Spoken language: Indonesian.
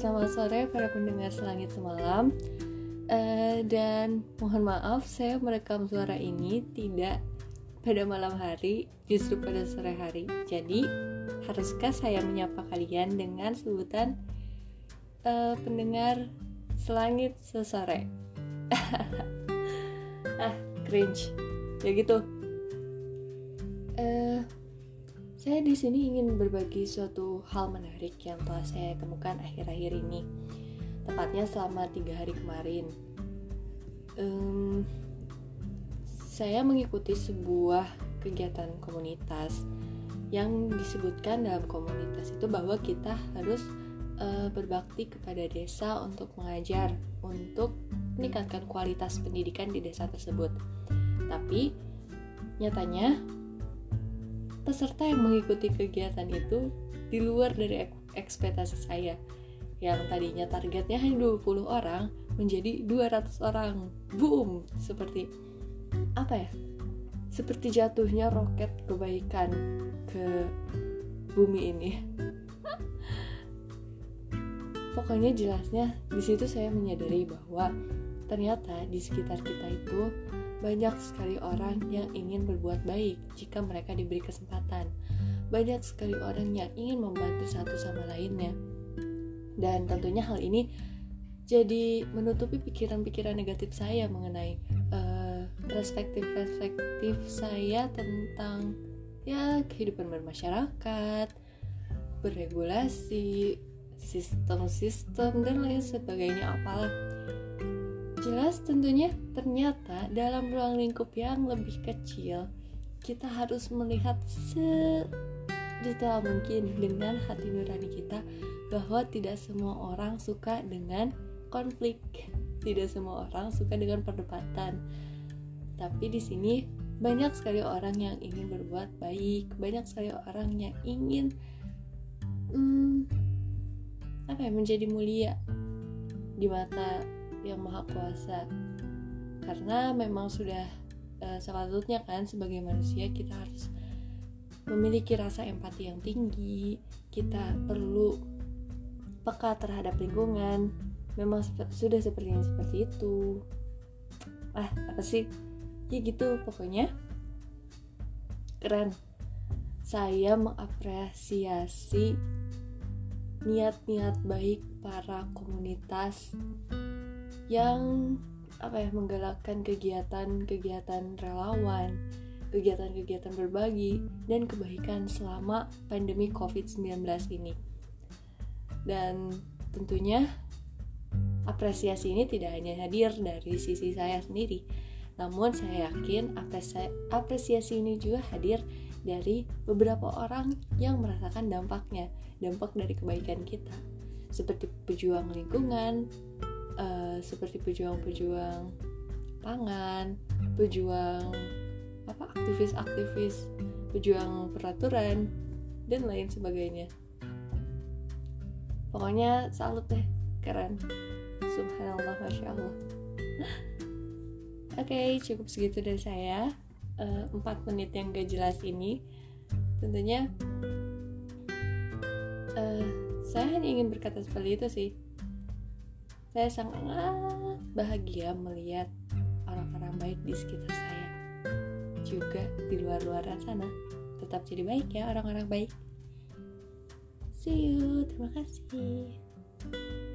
sore para pendengar selangit semalam. Uh, Dan mohon maaf saya merekam suara ini tidak pada malam hari Justru pada sore hari. Jadi haruskah saya menyapa kalian dengan sebutan uh, pendengar selangit sesore? Ah cringe. Ya gitu saya di sini ingin berbagi suatu hal menarik yang telah saya temukan akhir-akhir ini, tepatnya selama tiga hari kemarin. Um, saya mengikuti sebuah kegiatan komunitas yang disebutkan dalam komunitas itu bahwa kita harus uh, berbakti kepada desa untuk mengajar, untuk meningkatkan kualitas pendidikan di desa tersebut. Tapi nyatanya peserta yang mengikuti kegiatan itu di luar dari ekspektasi saya. Yang tadinya targetnya hanya 20 orang menjadi 200 orang. Boom! Seperti apa ya? Seperti jatuhnya roket kebaikan ke bumi ini. Pokoknya jelasnya di situ saya menyadari bahwa ternyata di sekitar kita itu banyak sekali orang yang ingin berbuat baik jika mereka diberi kesempatan. Banyak sekali orang yang ingin membantu satu sama lainnya. Dan tentunya hal ini jadi menutupi pikiran-pikiran negatif saya mengenai perspektif-perspektif uh, saya tentang ya kehidupan bermasyarakat, berregulasi, sistem-sistem dan lain sebagainya apalah Jelas tentunya ternyata dalam ruang lingkup yang lebih kecil kita harus melihat sedetail mungkin dengan hati nurani kita bahwa tidak semua orang suka dengan konflik, tidak semua orang suka dengan perdebatan. Tapi di sini banyak sekali orang yang ingin berbuat baik, banyak sekali orang yang ingin hmm, apa ya menjadi mulia di mata yang maha kuasa. Karena memang sudah uh, sepatutnya kan sebagai manusia kita harus memiliki rasa empati yang tinggi. Kita perlu peka terhadap lingkungan. Memang sudah sepertinya seperti itu. Ah apa sih? Ya gitu pokoknya. Keren. Saya mengapresiasi niat-niat baik para komunitas yang apa ya menggalakkan kegiatan-kegiatan relawan, kegiatan-kegiatan berbagi dan kebaikan selama pandemi COVID-19 ini. Dan tentunya apresiasi ini tidak hanya hadir dari sisi saya sendiri, namun saya yakin apresiasi ini juga hadir dari beberapa orang yang merasakan dampaknya, dampak dari kebaikan kita, seperti pejuang lingkungan, uh, seperti pejuang-pejuang pangan, pejuang apa aktivis-aktivis, pejuang peraturan dan lain sebagainya. Pokoknya salut deh, keren. Subhanallah, masya Allah. Oke, okay, cukup segitu dari saya. Uh, menit yang gak jelas ini, tentunya uh, saya hanya ingin berkata seperti itu sih saya sangat bahagia melihat orang-orang baik di sekitar saya. Juga di luar-luar sana. Tetap jadi baik ya orang-orang baik. See you. Terima kasih.